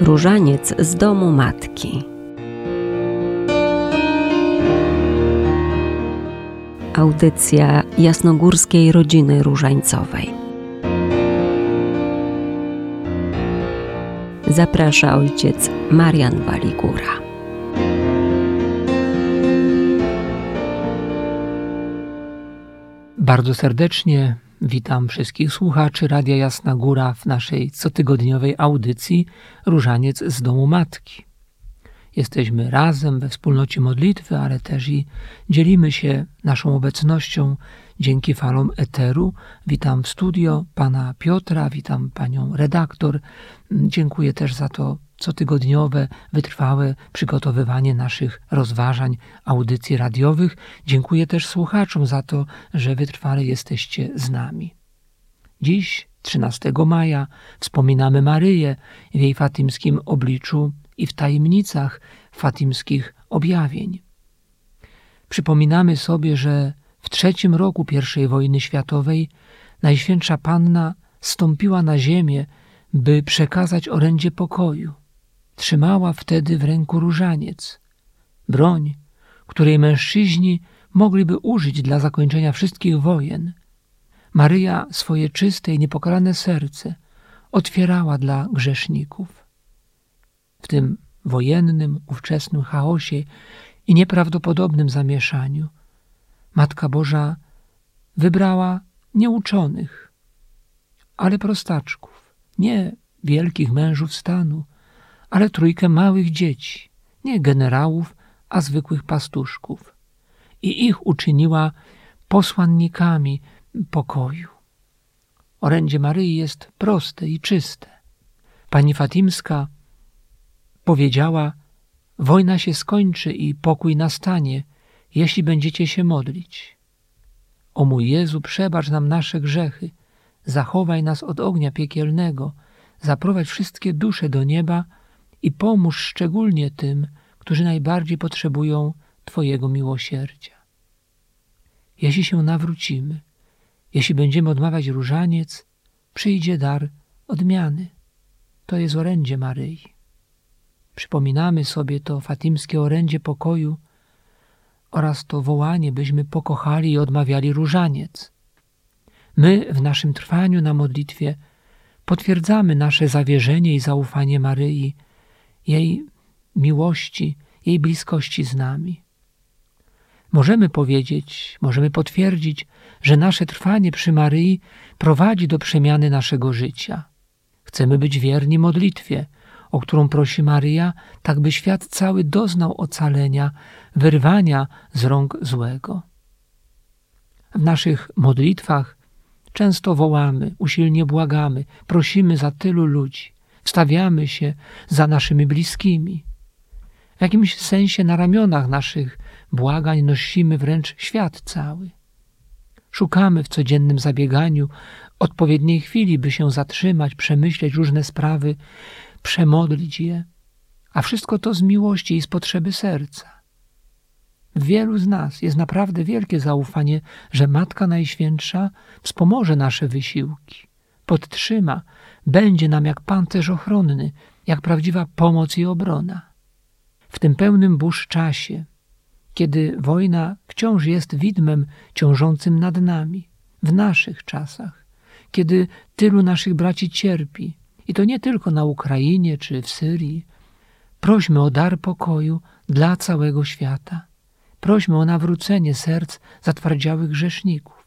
Różaniec z domu matki. Audycja jasnogórskiej rodziny różańcowej. Zaprasza ojciec Marian Waligura. Bardzo serdecznie witam wszystkich słuchaczy Radia Jasna Góra w naszej cotygodniowej audycji Różaniec z domu matki. Jesteśmy razem we wspólnocie modlitwy, ale też i dzielimy się naszą obecnością dzięki falom eteru. Witam w studio pana Piotra, witam panią redaktor. Dziękuję też za to cotygodniowe, wytrwałe przygotowywanie naszych rozważań, audycji radiowych. Dziękuję też słuchaczom za to, że wytrwale jesteście z nami. Dziś, 13 maja, wspominamy Maryję w jej fatymskim obliczu i w tajemnicach fatimskich objawień. Przypominamy sobie, że w trzecim roku I wojny światowej Najświętsza Panna stąpiła na ziemię, by przekazać orędzie pokoju. Trzymała wtedy w ręku różaniec, broń, której mężczyźni mogliby użyć dla zakończenia wszystkich wojen. Maryja swoje czyste i niepokalane serce otwierała dla grzeszników. W tym wojennym, ówczesnym chaosie i nieprawdopodobnym zamieszaniu Matka Boża wybrała nieuczonych, ale prostaczków, nie wielkich mężów stanu, ale trójkę małych dzieci, nie generałów, a zwykłych pastuszków. I ich uczyniła posłannikami pokoju. Orędzie Maryi jest proste i czyste. Pani Fatimska powiedziała: Wojna się skończy i pokój nastanie, jeśli będziecie się modlić. O mój Jezu, przebacz nam nasze grzechy, zachowaj nas od ognia piekielnego, zaprowadź wszystkie dusze do nieba i pomóż szczególnie tym, którzy najbardziej potrzebują Twojego miłosierdzia. Jeśli się nawrócimy, jeśli będziemy odmawiać różaniec, przyjdzie dar odmiany. To jest orędzie Maryi. Przypominamy sobie to fatimskie orędzie pokoju oraz to wołanie, byśmy pokochali i odmawiali różaniec. My w naszym trwaniu na modlitwie potwierdzamy nasze zawierzenie i zaufanie Maryi, jej miłości, jej bliskości z nami. Możemy powiedzieć, możemy potwierdzić, że nasze trwanie przy Maryi prowadzi do przemiany naszego życia. Chcemy być wierni modlitwie, o którą prosi Maryja, tak by świat cały doznał ocalenia, wyrwania z rąk złego. W naszych modlitwach często wołamy, usilnie błagamy, prosimy za tylu ludzi, wstawiamy się za naszymi bliskimi. W jakimś sensie na ramionach naszych błagań nosimy wręcz świat cały. Szukamy w codziennym zabieganiu odpowiedniej chwili, by się zatrzymać, przemyśleć różne sprawy, przemodlić je, a wszystko to z miłości i z potrzeby serca. W wielu z nas jest naprawdę wielkie zaufanie, że Matka Najświętsza wspomoże nasze wysiłki, podtrzyma, będzie nam jak pancerz ochronny, jak prawdziwa pomoc i obrona. W tym pełnym burz czasie, kiedy wojna wciąż jest widmem ciążącym nad nami, w naszych czasach, kiedy tylu naszych braci cierpi, i to nie tylko na Ukrainie czy w Syrii. Prośmy o dar pokoju dla całego świata. Prośmy o nawrócenie serc zatwardziałych grzeszników.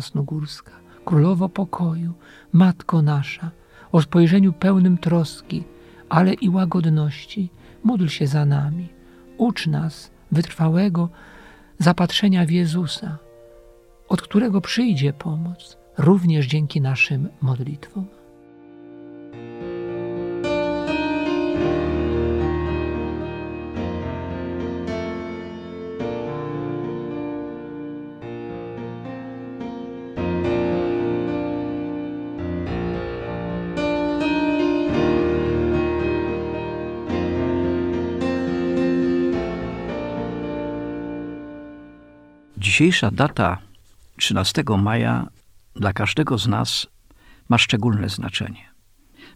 Jasnogórska, Królowo pokoju, Matko nasza, o spojrzeniu pełnym troski, ale i łagodności, módl się za nami. Ucz nas wytrwałego zapatrzenia w Jezusa, od którego przyjdzie pomoc, również dzięki naszym modlitwom. Dzisiejsza data 13 maja dla każdego z nas ma szczególne znaczenie.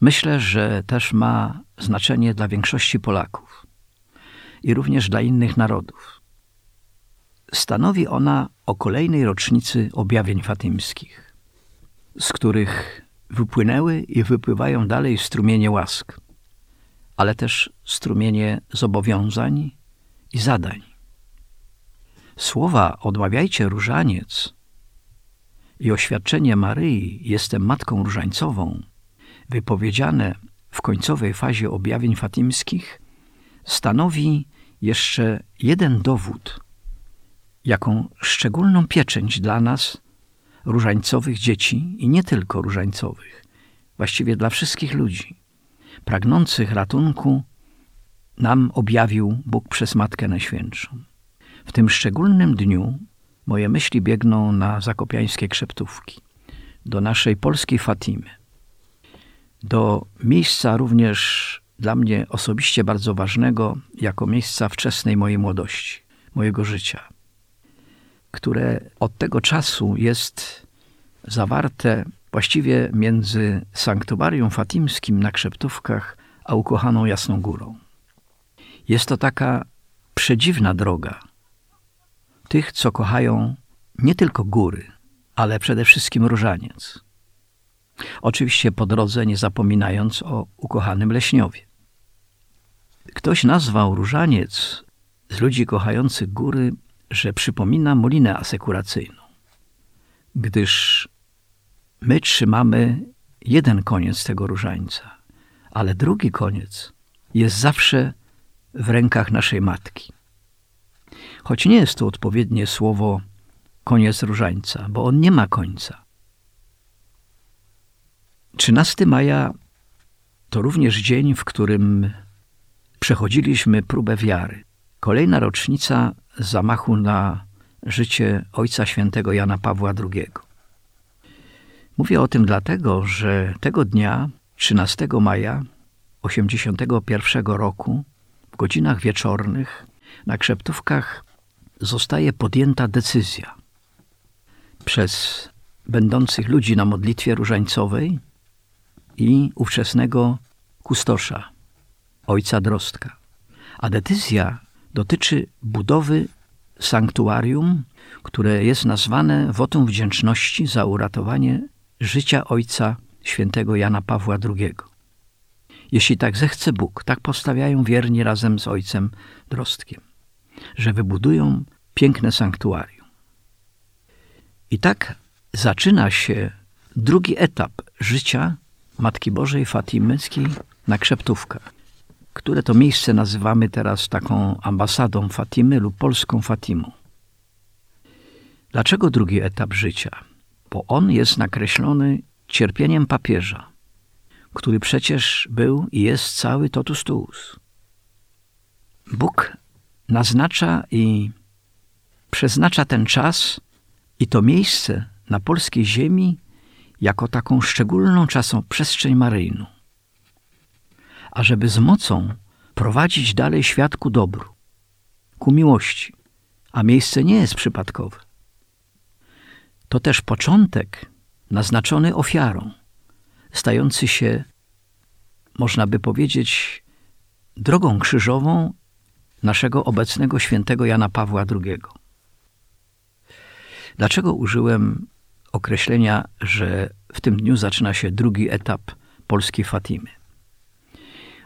Myślę, że też ma znaczenie dla większości Polaków i również dla innych narodów. Stanowi ona o kolejnej rocznicy objawień fatymskich, z których wypłynęły i wypływają dalej strumienie łask, ale też strumienie zobowiązań i zadań. Słowa odmawiajcie różaniec. I oświadczenie Maryi jestem matką różańcową, wypowiedziane w końcowej fazie objawień fatymskich, stanowi jeszcze jeden dowód, jaką szczególną pieczęć dla nas, różańcowych dzieci i nie tylko różańcowych, właściwie dla wszystkich ludzi, pragnących ratunku, nam objawił Bóg przez Matkę Najświętszą. W tym szczególnym dniu moje myśli biegną na zakopiańskie krzeptówki, do naszej polskiej Fatimy, do miejsca również dla mnie osobiście bardzo ważnego, jako miejsca wczesnej mojej młodości, mojego życia, które od tego czasu jest zawarte właściwie między sanktuarium fatimskim na Krzeptówkach, a ukochaną Jasną Górą. Jest to taka przedziwna droga tych, co kochają nie tylko góry, ale przede wszystkim różaniec. Oczywiście po drodze nie zapominając o ukochanym leśniowie. Ktoś nazwał różaniec z ludzi kochających góry, że przypomina molinę asekuracyjną, gdyż my trzymamy jeden koniec tego różańca, ale drugi koniec jest zawsze w rękach naszej matki. Choć nie jest to odpowiednie słowo koniec różańca, bo on nie ma końca. 13 maja to również dzień, w którym przechodziliśmy próbę wiary. Kolejna rocznica zamachu na życie Ojca Świętego Jana Pawła II. Mówię o tym dlatego, że tego dnia, 13 maja 81 roku, w godzinach wieczornych, na krzeptówkach zostaje podjęta decyzja przez będących ludzi na modlitwie różańcowej i ówczesnego kustosza, ojca Drostka. A decyzja dotyczy budowy sanktuarium, które jest nazwane wotum wdzięczności za uratowanie życia ojca świętego Jana Pawła II. Jeśli tak zechce Bóg, tak postawiają wierni razem z ojcem Drostkiem, że wybudują piękne sanktuarium. I tak zaczyna się drugi etap życia Matki Bożej Fatymyckiej na Krzeptówkach, które to miejsce nazywamy teraz taką ambasadą Fatimy lub polską Fatimą. Dlaczego drugi etap życia? Bo on jest nakreślony cierpieniem papieża, który przecież był i jest cały totus tuus. Bóg naznacza i przeznacza ten czas i to miejsce na polskiej ziemi jako taką szczególną czasą przestrzeń maryjną, ażeby z mocą prowadzić dalej świat ku dobru, ku miłości, a miejsce nie jest przypadkowe. To też początek naznaczony ofiarą, stający się, można by powiedzieć, drogą krzyżową naszego obecnego świętego Jana Pawła II. Dlaczego użyłem określenia, że w tym dniu zaczyna się drugi etap polskiej Fatimy?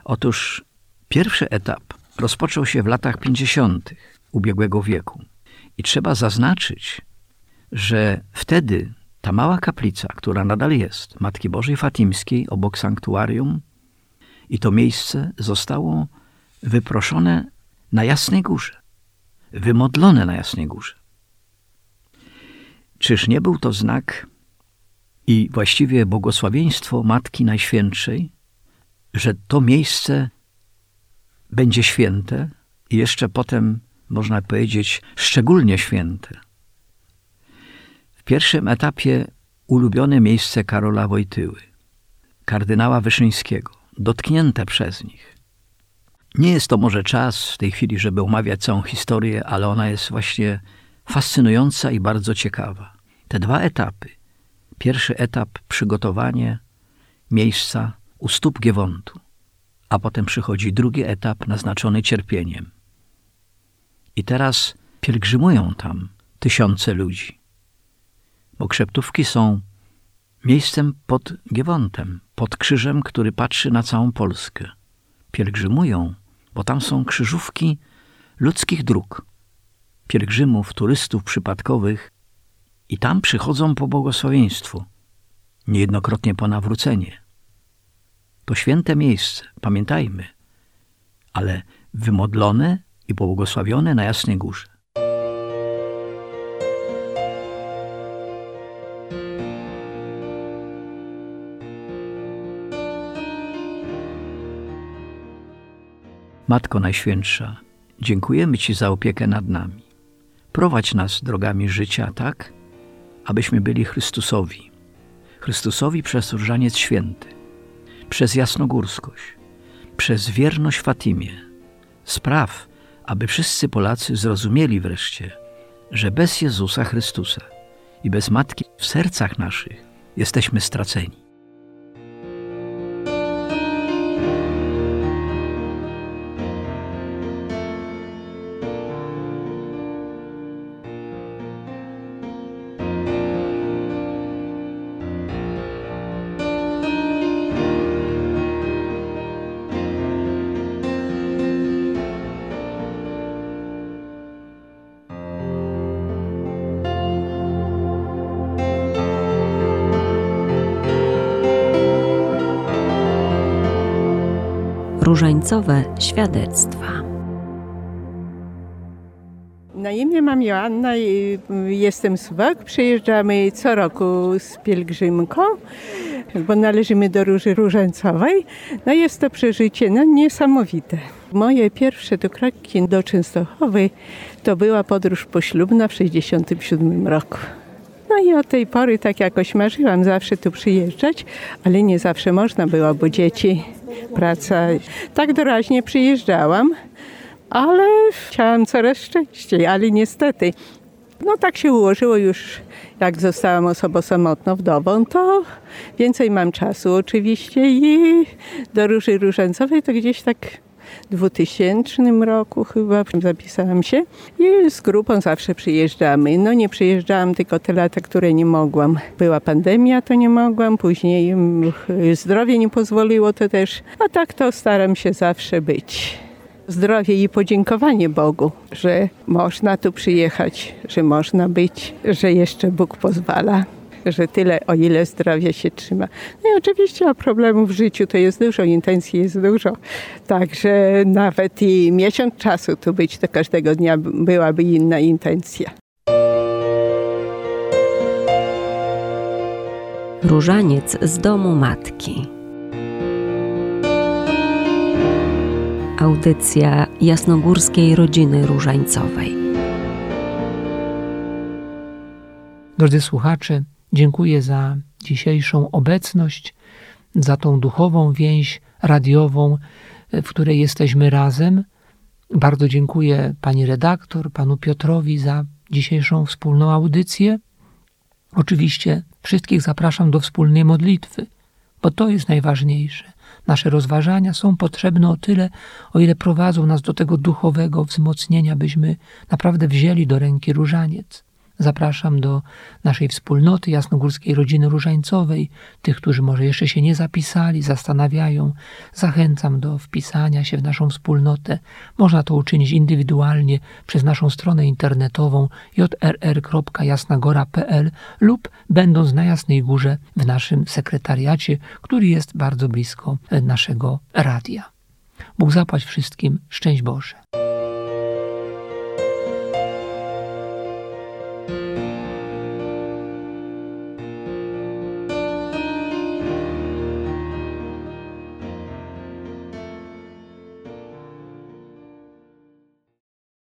Otóż pierwszy etap rozpoczął się w latach 50. ubiegłego wieku. I trzeba zaznaczyć, że wtedy ta mała kaplica, która nadal jest, Matki Bożej Fatimskiej obok sanktuarium, i to miejsce zostało wyproszone na Jasnej Górze, wymodlone na Jasnej Górze. Czyż nie był to znak i właściwie błogosławieństwo Matki Najświętszej, że to miejsce będzie święte i jeszcze potem, można powiedzieć, szczególnie święte. W pierwszym etapie ulubione miejsce Karola Wojtyły, kardynała Wyszyńskiego, dotknięte przez nich. Nie jest to może czas w tej chwili, żeby omawiać całą historię, ale ona jest właśnie fascynująca i bardzo ciekawa. Te dwa etapy. Pierwszy etap przygotowanie miejsca u stóp Giewontu, a potem przychodzi drugi etap naznaczony cierpieniem. I teraz pielgrzymują tam tysiące ludzi, bo krzeptówki są miejscem pod Giewontem, pod krzyżem, który patrzy na całą Polskę. Pielgrzymują, bo tam są krzyżówki ludzkich dróg, pielgrzymów, turystów przypadkowych i tam przychodzą po błogosławieństwo, niejednokrotnie po nawrócenie. To święte miejsce, pamiętajmy, ale wymodlone i pobłogosławione na Jasnej Górze. Matko Najświętsza, dziękujemy Ci za opiekę nad nami. Prowadź nas drogami życia tak, abyśmy byli Chrystusowi. Chrystusowi przez Różaniec Święty, przez jasnogórskość, przez wierność Fatimie. Spraw, aby wszyscy Polacy zrozumieli wreszcie, że bez Jezusa Chrystusa i bez Matki w sercach naszych jesteśmy straceni. Różańcowe świadectwa. Na imię mam Joanna i jestem Suwak. Przyjeżdżamy co roku z pielgrzymką, bo należymy do Róży Różańcowej. No jest to przeżycie no, niesamowite. Moje pierwsze do kroki do Częstochowy to była podróż poślubna w 1967 roku. No i od tej pory tak jakoś marzyłam zawsze tu przyjeżdżać, ale nie zawsze można było, bo dzieci, praca. Tak doraźnie przyjeżdżałam, ale chciałam coraz częściej, ale niestety no tak się ułożyło już, jak zostałam osobą samotną, wdową, to więcej mam czasu oczywiście i do Róży Różańcowej to gdzieś tak 2000 roku chyba zapisałam się i z grupą zawsze przyjeżdżamy. No nie przyjeżdżałam tylko te lata, które nie mogłam. Była pandemia, to nie mogłam, później mm, zdrowie nie pozwoliło, to też. A tak to staram się zawsze być zdrowie i podziękowanie Bogu, że można tu przyjechać, że można być, że jeszcze Bóg pozwala że tyle, o ile zdrowie się trzyma. No i oczywiście a problemów w życiu to jest dużo, intencji jest dużo. Także nawet i miesiąc czasu tu być, to każdego dnia byłaby inna intencja. Różaniec z domu matki. Audycja jasnogórskiej rodziny różańcowej. Drodzy słuchacze, Dziękuję za dzisiejszą obecność, za tą duchową więź radiową, w której jesteśmy razem. Bardzo dziękuję pani redaktor, panu Piotrowi za dzisiejszą wspólną audycję. Oczywiście wszystkich zapraszam do wspólnej modlitwy, bo to jest najważniejsze. Nasze rozważania są potrzebne o tyle, o ile prowadzą nas do tego duchowego wzmocnienia, byśmy naprawdę wzięli do ręki różaniec. Zapraszam do naszej wspólnoty jasnogórskiej rodziny różańcowej, tych, którzy może jeszcze się nie zapisali, zastanawiają. Zachęcam do wpisania się w naszą wspólnotę. Można to uczynić indywidualnie przez naszą stronę internetową jrr.jasnagora.pl lub będąc na Jasnej Górze w naszym sekretariacie, który jest bardzo blisko naszego radia. Bóg zapłać wszystkim. Szczęść Boże.